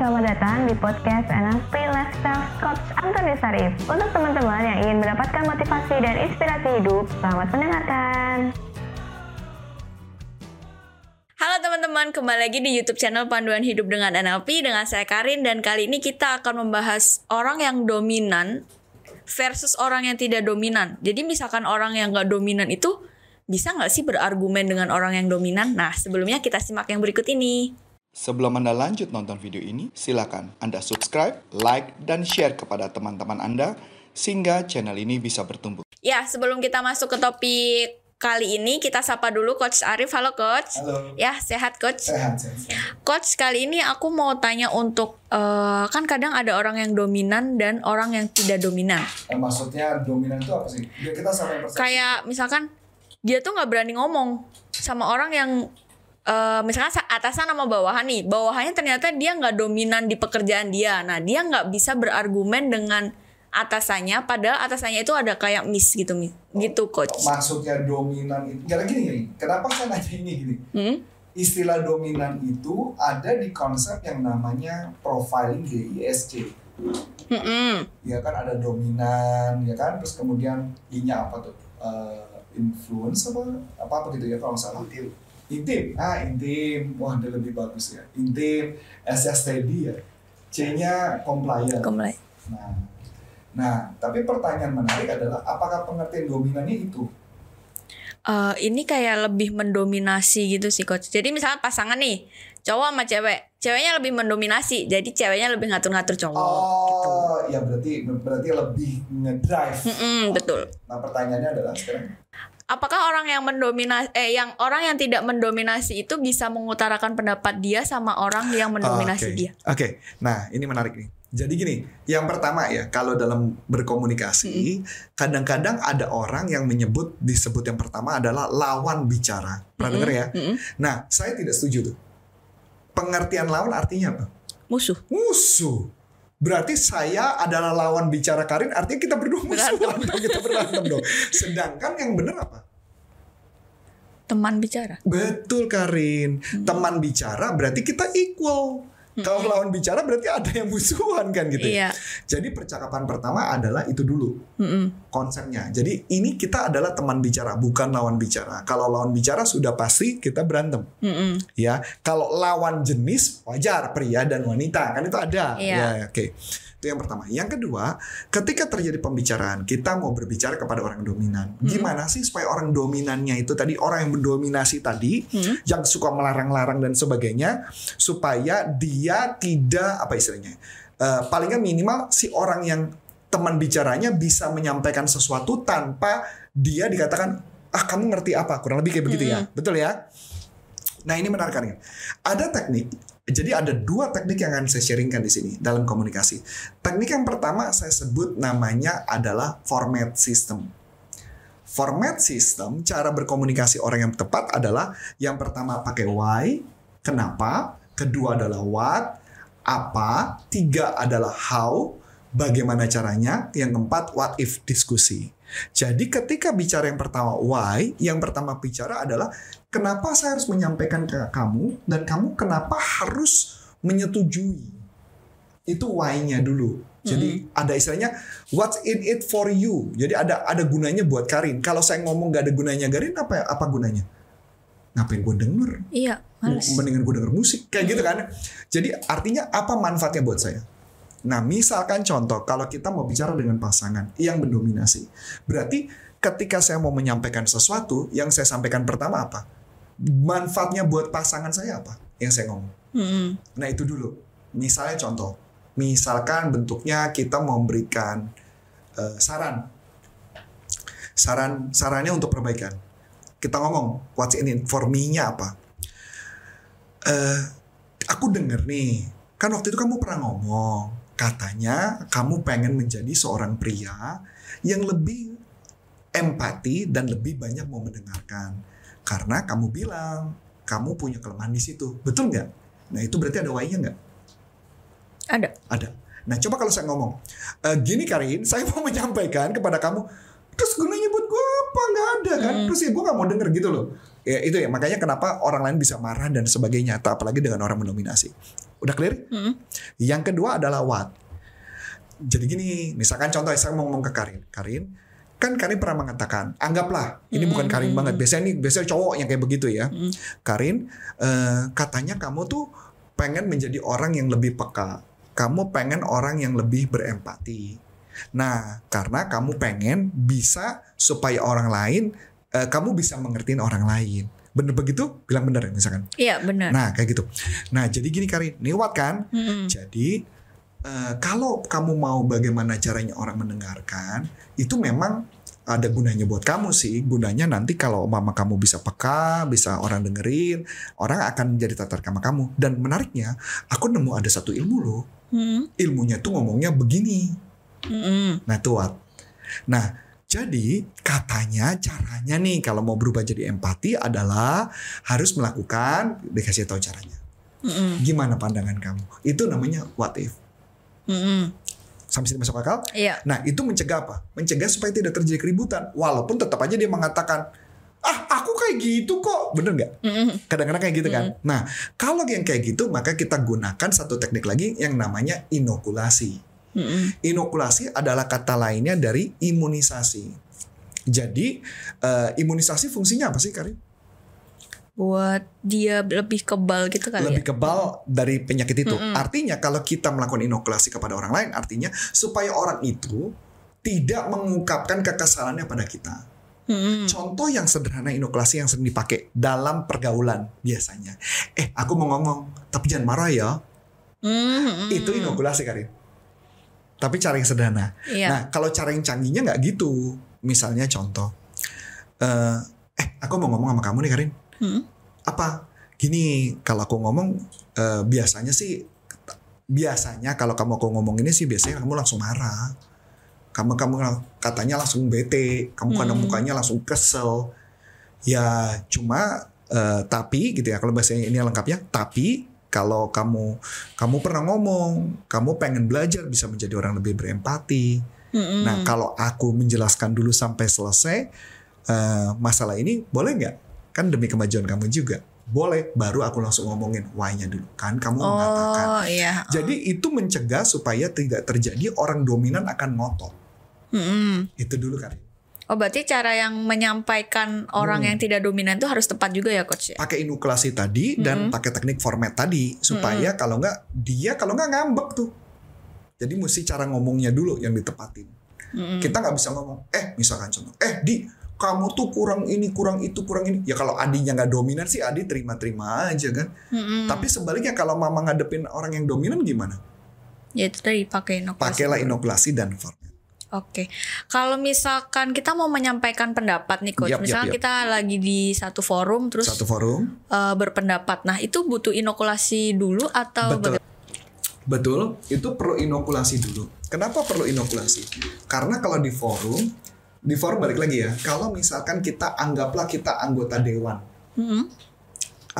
selamat datang di podcast NLP Lifestyle Coach Antoni Sarif. Untuk teman-teman yang ingin mendapatkan motivasi dan inspirasi hidup, selamat mendengarkan. Halo teman-teman, kembali lagi di YouTube channel Panduan Hidup dengan NLP dengan saya Karin dan kali ini kita akan membahas orang yang dominan versus orang yang tidak dominan. Jadi misalkan orang yang nggak dominan itu bisa nggak sih berargumen dengan orang yang dominan? Nah sebelumnya kita simak yang berikut ini. Sebelum Anda lanjut nonton video ini, silakan Anda subscribe, like, dan share kepada teman-teman Anda sehingga channel ini bisa bertumbuh. Ya sebelum kita masuk ke topik kali ini kita sapa dulu Coach Arif. Halo Coach. Halo. Ya sehat Coach. Sehat, sehat, sehat. Coach kali ini aku mau tanya untuk eh, kan kadang ada orang yang dominan dan orang yang tidak dominan. Eh, maksudnya dominan itu apa sih? Biar kita sampai persepsi. Kayak misalkan dia tuh nggak berani ngomong sama orang yang eh, misalkan sa- atasan sama bawahan nih, bawahannya ternyata dia nggak dominan di pekerjaan dia. Nah dia nggak bisa berargumen dengan atasannya, padahal atasannya itu ada kayak miss gitu, miss. gitu coach. Maksudnya dominan itu. Gak gini, gini. Kenapa saya nanya ini gini? Hmm? Istilah dominan itu ada di konsep yang namanya profiling GISC. Mm-mm. Ya kan ada dominan, ya kan? Terus kemudian I-nya apa tuh? Eh, influence apa? Apa apa gitu ya kalau nggak salah? Intim. Ah, intim. Wah, dia lebih bagus ya. Intim, S-nya steady ya. C-nya compliant. Kembali. Nah, nah, tapi pertanyaan menarik adalah apakah pengertian dominannya itu? Eh, ini kayak lebih mendominasi gitu sih coach. Jadi misalnya pasangan nih, cowok sama cewek, ceweknya lebih mendominasi, jadi ceweknya lebih ngatur-ngatur cowok. gitu. Oh, ya berarti berarti lebih ngedrive. Mm-mm, betul. Nah, pertanyaannya adalah sekarang Apakah orang yang mendominasi, eh yang orang yang tidak mendominasi itu bisa mengutarakan pendapat dia sama orang yang mendominasi Oke. dia? Oke, nah ini menarik nih. Jadi gini, yang pertama ya, kalau dalam berkomunikasi, kadang-kadang ada orang yang menyebut disebut yang pertama adalah lawan bicara. Pernah denger ya? Mm-mm. Nah, saya tidak setuju tuh. Pengertian lawan artinya apa? Musuh. Musuh. Berarti saya adalah lawan bicara Karin, artinya kita berdua musuhan dong, kita berantem dong. Sedangkan yang benar apa? Teman bicara. Betul Karin. Teman bicara berarti kita equal. Kalau lawan bicara berarti ada yang musuhan kan gitu. Iya. ya. Jadi percakapan pertama adalah itu dulu Mm-mm. konsepnya. Jadi ini kita adalah teman bicara, bukan lawan bicara. Kalau lawan bicara sudah pasti kita berantem, Mm-mm. ya. Kalau lawan jenis wajar pria dan wanita kan itu ada. Iya. Ya, oke. Itu yang pertama. Yang kedua, ketika terjadi pembicaraan, kita mau berbicara kepada orang dominan. Gimana sih supaya orang dominannya itu tadi orang yang mendominasi tadi, Hmm. yang suka melarang-larang dan sebagainya, supaya dia tidak apa istilahnya, eh, paling nggak minimal si orang yang teman bicaranya bisa menyampaikan sesuatu tanpa dia dikatakan ah kamu ngerti apa? Kurang lebih kayak begitu ya. Betul ya? Nah ini menarik kan ada teknik jadi ada dua teknik yang akan saya sharingkan di sini dalam komunikasi. Teknik yang pertama saya sebut namanya adalah format system. Format system cara berkomunikasi orang yang tepat adalah yang pertama pakai why kenapa kedua adalah what apa tiga adalah how bagaimana caranya, yang keempat what if diskusi. Jadi ketika bicara yang pertama why, yang pertama bicara adalah kenapa saya harus menyampaikan ke kamu dan kamu kenapa harus menyetujui. Itu why-nya dulu. Jadi ada istilahnya what's in it for you. Jadi ada ada gunanya buat Karin. Kalau saya ngomong gak ada gunanya Karin apa apa gunanya? Ngapain gue denger? Iya, males. mendingan gue denger musik kayak gitu kan jadi artinya apa manfaatnya buat saya nah misalkan contoh kalau kita mau bicara dengan pasangan yang mendominasi berarti ketika saya mau menyampaikan sesuatu yang saya sampaikan pertama apa manfaatnya buat pasangan saya apa yang saya ngomong Mm-mm. Nah itu dulu. Misalnya contoh, misalkan bentuknya kita memberikan eh, saran, saran sarannya untuk perbaikan. Kita ngomong what's in it for me-nya apa? Eh, aku denger nih, kan waktu itu kamu pernah ngomong katanya kamu pengen menjadi seorang pria yang lebih empati dan lebih banyak mau mendengarkan karena kamu bilang kamu punya kelemahan di situ betul nggak Nah itu berarti ada why-nya nggak? Ada. Ada. Nah coba kalau saya ngomong, "Eh, gini Karin, saya mau menyampaikan kepada kamu, terus gunanya buat gue apa? Nggak ada kan? Terus ya gue nggak mau denger gitu loh. Ya itu ya makanya kenapa orang lain bisa marah dan sebagainya, tak apalagi dengan orang mendominasi. Udah clear? Mm-mm. Yang kedua adalah what. Jadi gini, misalkan contoh saya mau ngomong ke Karin. Karin, kan Karin pernah mengatakan, anggaplah ini bukan Karin banget. Biasanya ini biasanya cowok yang kayak begitu ya. Karin, eh, katanya kamu tuh pengen menjadi orang yang lebih peka. Kamu pengen orang yang lebih berempati. Nah, karena kamu pengen bisa supaya orang lain, eh, kamu bisa mengertiin orang lain. Bener begitu? Bilang bener ya misalkan. Iya benar. Nah kayak gitu. Nah jadi gini Karin, ini what kan? Mm-mm. Jadi eh, kalau kamu mau bagaimana caranya orang mendengarkan, itu memang ada gunanya buat kamu sih. Gunanya nanti kalau mama kamu bisa peka, bisa orang dengerin, orang akan jadi tertarik sama kamu. Dan menariknya, aku nemu ada satu ilmu loh. Mm-mm. Ilmunya tuh ngomongnya begini. Mm-mm. Nah tuh what. Nah jadi katanya caranya nih kalau mau berubah jadi empati adalah harus melakukan dikasih tahu caranya. Mm-mm. Gimana pandangan kamu? Itu namanya what if. Mm-mm. Sampai sini masuk akal? Iya. Nah itu mencegah apa? Mencegah supaya tidak terjadi keributan. Walaupun tetap aja dia mengatakan, ah aku kayak gitu kok. Bener nggak? Mm-mm. Kadang-kadang kayak gitu kan. Nah kalau yang kayak gitu maka kita gunakan satu teknik lagi yang namanya inokulasi. Mm-mm. Inokulasi adalah kata lainnya dari imunisasi. Jadi eh, imunisasi fungsinya apa sih Karin? Buat dia lebih kebal gitu kali Lebih ya. kebal dari penyakit itu. Artinya kalau kita melakukan inokulasi kepada orang lain, artinya supaya orang itu tidak mengungkapkan kekesalannya pada kita. Mm-mm. Contoh yang sederhana inokulasi yang sering dipakai dalam pergaulan biasanya. Eh, aku mau ngomong, tapi jangan marah ya. Mm-mm. Itu inokulasi Karin. Tapi cara yang sederhana. Iya. Nah, kalau cara yang canggihnya nggak gitu. Misalnya contoh, eh, eh aku mau ngomong sama kamu nih Karin. Mm. Apa? Gini, kalau aku ngomong eh, biasanya sih, biasanya kalau kamu aku ngomong ini sih biasanya kamu langsung marah. Kamu kamu katanya langsung bete, kamu kadang Hmm. mukanya langsung kesel. Ya cuma eh, tapi gitu ya kalau bahasanya ini lengkapnya. Tapi kalau kamu kamu pernah ngomong, kamu pengen belajar bisa menjadi orang lebih berempati. Mm-mm. Nah, kalau aku menjelaskan dulu sampai selesai eh, masalah ini, boleh nggak? Kan demi kemajuan kamu juga. Boleh, baru aku langsung ngomongin why-nya dulu. Kan kamu mengatakan. Oh iya. Jadi itu mencegah supaya tidak terjadi orang dominan akan ngotot. Mm-mm. Itu dulu kan. Oh berarti cara yang menyampaikan orang yang tidak dominan itu harus tepat juga ya coach ya? Pakai inokulasi tadi dan pakai teknik format tadi supaya kalau nggak dia kalau nggak ngambek tuh. Jadi mesti cara ngomongnya dulu yang ditepatin. Mm-mm. Kita nggak bisa ngomong, eh misalkan contoh, eh di kamu tuh kurang ini, kurang itu, kurang ini. Ya kalau adinya nggak dominan sih adi terima-terima aja kan. Mm-mm. Tapi sebaliknya kalau mama ngadepin orang yang dominan gimana? Ya itu tadi pakai inokulasi. Pakailah inokulasi dan format. Oke, kalau misalkan kita mau menyampaikan pendapat nih coach, yap, misalkan yap. kita lagi di satu forum terus Satu forum. eh, berpendapat, nah itu butuh inokulasi dulu atau Betul. baga- Betul, itu perlu inokulasi dulu. Kenapa perlu inokulasi? Karena kalau di forum, di forum balik lagi ya, kalau misalkan kita anggaplah kita anggota dewan, Mm-mm.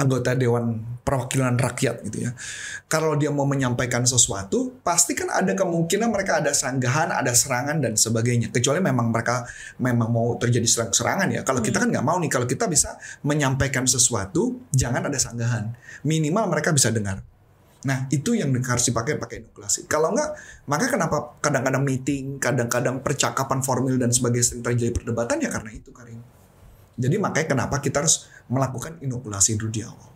Anggota dewan perwakilan rakyat gitu ya. Kalau dia mau menyampaikan sesuatu, pasti kan ada kemungkinan mereka ada sanggahan, ada serangan dan sebagainya. Kecuali memang mereka memang mau terjadi serang-serangan ya. Kalau kita kan nggak mau nih, kalau kita bisa menyampaikan sesuatu, jangan ada sanggahan. Minimal mereka bisa dengar. Nah, itu yang harus dipakai pakai inokulasi. Kalau nggak, maka kenapa kadang-kadang meeting, kadang-kadang percakapan formil dan sebagainya sering terjadi perdebatan ya karena itu Karin. Jadi makanya kenapa kita harus melakukan inokulasi dulu di awal.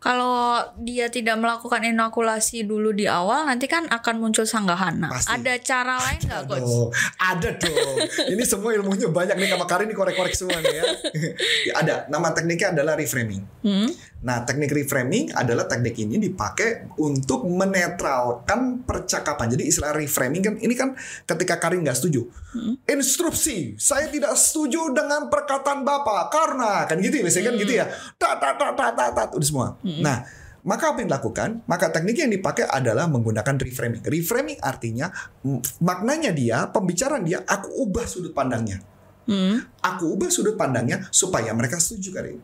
Kalau dia tidak melakukan inokulasi dulu di awal, nanti kan akan muncul sanggahan. Nah, Pasti. ada cara lain nggak coach? Aduh, ada dong. Ini semua ilmunya banyak nih sama Karin nih korek-korek semua nih ya. Ya, ada. Nama tekniknya adalah reframing. Hmm? Nah, teknik reframing adalah teknik ini dipakai untuk menetralkan percakapan. Jadi istilah reframing kan ini kan ketika Karin nggak setuju. Instruksi, saya tidak setuju dengan perkataan Bapak karena kan gitu ya biasanya kan gitu ya. Tat tat tat tat tat, tat, udah semua. Nah, maka apa yang dilakukan? Maka teknik yang dipakai adalah menggunakan reframing. Reframing artinya maknanya dia, pembicaraan dia, aku ubah sudut pandangnya. Hmm? Aku ubah sudut pandangnya supaya mereka setuju Karin.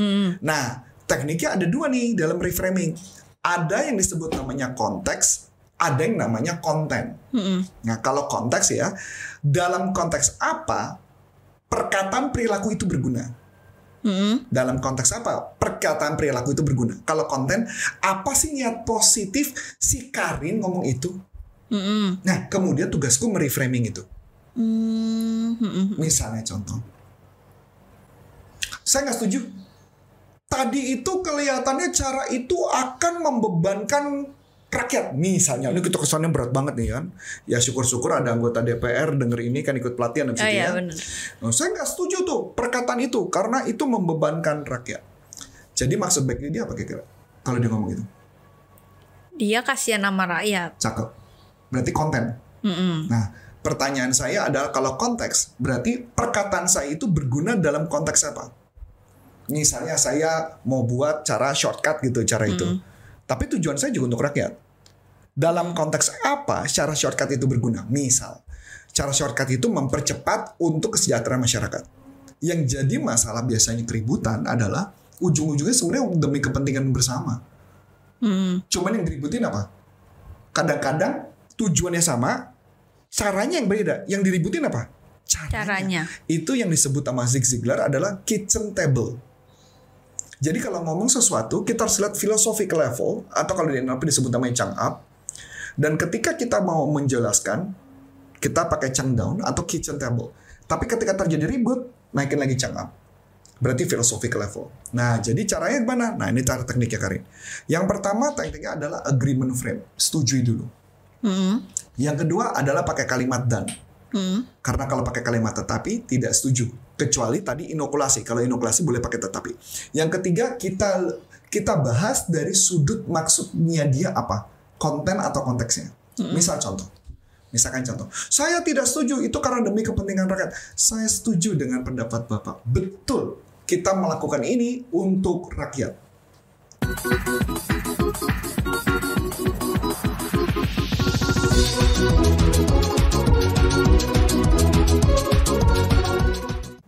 Hmm. Nah, tekniknya ada dua nih dalam reframing. Ada yang disebut namanya konteks, ada yang namanya konten. Hmm. Nah, kalau konteks ya, dalam konteks apa perkataan perilaku itu berguna? Mm-mm. Dalam konteks apa? Perkataan perilaku itu berguna. Kalau konten, apa sih niat positif si Karin ngomong itu? Mm-mm. Nah, kemudian tugasku mereframing itu. Mm, mm-mm. Misalnya contoh. Saya nggak setuju. Tadi itu kelihatannya cara itu akan membebankan rakyat. Misalnya, ini kita kesannya berat banget nih kan. Ya syukur-syukur ada anggota DPR denger ini kan ikut pelatihan habis Oh iya ya. Nah, saya nggak setuju tuh perkataan itu karena itu membebankan rakyat. Jadi maksud baiknya dia apa kira-kira? Kalau dia ngomong gitu, Dia kasihan sama rakyat. cakep. Berarti konten. Mm-mm. Nah, pertanyaan saya adalah kalau konteks, berarti perkataan saya itu berguna dalam konteks apa? Misalnya saya mau buat cara shortcut gitu, cara itu. Tapi tujuan saya juga untuk rakyat. Dalam konteks apa cara shortcut itu berguna? Misal, cara shortcut itu mempercepat untuk kesejahteraan masyarakat. Yang jadi masalah biasanya keributan adalah ujung-ujungnya sebenarnya demi kepentingan bersama. Mm. Cuman yang diributin apa? Kadang-kadang tujuannya sama, caranya yang beda. Yang diributin apa? Caranya. Itu yang disebut sama Zig Ziglar adalah kitchen table. Jadi kalau ngomong sesuatu, kita harus lihat filosofi ke level, atau kalau di NLP disebut namanya chang up. Dan ketika kita mau menjelaskan, kita pakai chang down atau kitchen table. Tapi ketika terjadi ribut, naikin lagi chang up. Berarti ke level. Nah, jadi caranya gimana? Nah, ini cara tekniknya Karin. Yang pertama tekniknya adalah agreement frame. Setujui dulu. Mm-mm. Yang kedua adalah pakai kalimat dan. Mm. Karena kalau pakai kalimat tetapi tidak setuju. Kecuali tadi inokulasi. Kalau inokulasi boleh pakai tetapi. Yang ketiga kita kita bahas dari sudut maksudnya dia apa? Konten atau konteksnya. Misal contoh. Misalkan contoh. Saya tidak setuju itu karena demi kepentingan rakyat. Saya setuju dengan pendapat Bapak. Betul. Kita melakukan ini untuk rakyat.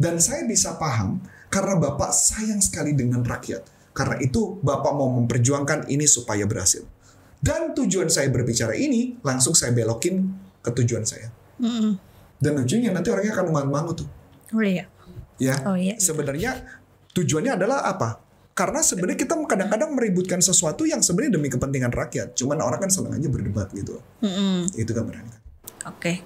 Dan saya bisa paham karena Bapak sayang sekali dengan rakyat. Karena itu Bapak mau memperjuangkan ini supaya berhasil. Dan tujuan saya berbicara ini langsung saya belokin ke tujuan saya. Mm-mm. Dan ujungnya nanti orangnya akan mangut-mangut tuh. Oh iya. Ya. Oh iya. Sebenarnya tujuannya adalah apa? Karena sebenarnya kita kadang-kadang meributkan sesuatu yang sebenarnya demi kepentingan rakyat. Cuman orang kan senang aja berdebat gitu. Mm-mm. Itu kan benar. Oke.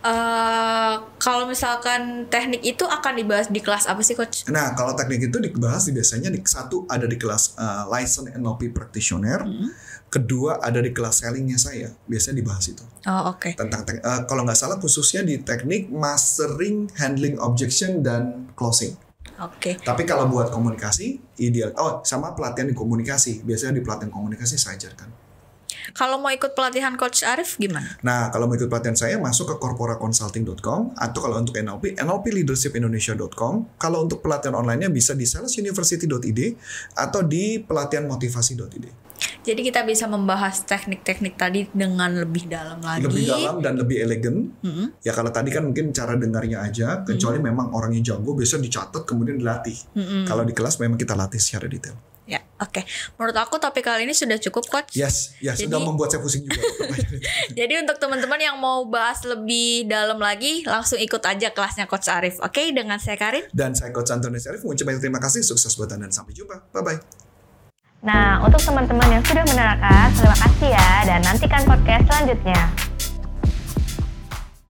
Eh, kalau misalkan teknik itu akan dibahas di kelas apa sih coach? Nah, kalau teknik itu dibahas di biasanya di satu ada di kelas uh, license NLP practitioner, kedua ada di kelas sellingnya saya, biasanya dibahas itu Oh oke. tentang tek- uh, kalau nggak salah khususnya di teknik mastering, handling objection dan closing. Oke. Tapi kalau buat komunikasi ideal, oh sama pelatihan di komunikasi, biasanya di pelatihan komunikasi saya ajarkan. Kalau mau ikut pelatihan coach Arif gimana? Nah, kalau mau ikut pelatihan saya masuk ke corporaconsulting.com atau kalau untuk NLP, nlpleadershipindonesia.com. Kalau untuk pelatihan online-nya bisa di salesuniversity.id atau di pelatihanmotivasi.id. Jadi kita bisa membahas teknik-teknik tadi dengan lebih dalam lagi. Lebih dalam dan lebih elegan. Mm-mm. Ya kalau tadi kan mungkin cara dengarnya aja, kecuali memang orangnya jago, biasa dicatat kemudian dilatih. Mm-mm. Kalau di kelas memang kita latih secara detail. Oke. Menurut aku topik kali ini sudah cukup coach. Yes, ya Jadi- sudah membuat saya pusing juga. Jadi untuk teman-teman yang mau bahas lebih dalam lagi, langsung ikut aja kelasnya Coach Arif. Oke, dengan saya Karin. dan saya Coach Antoni Syarif mengucapkan terima kasih, sukses buat Anda dan sampai jumpa. Bye-bye. Nah, untuk teman-teman yang sudah menerangkan, terima kasih ya dan nantikan podcast selanjutnya.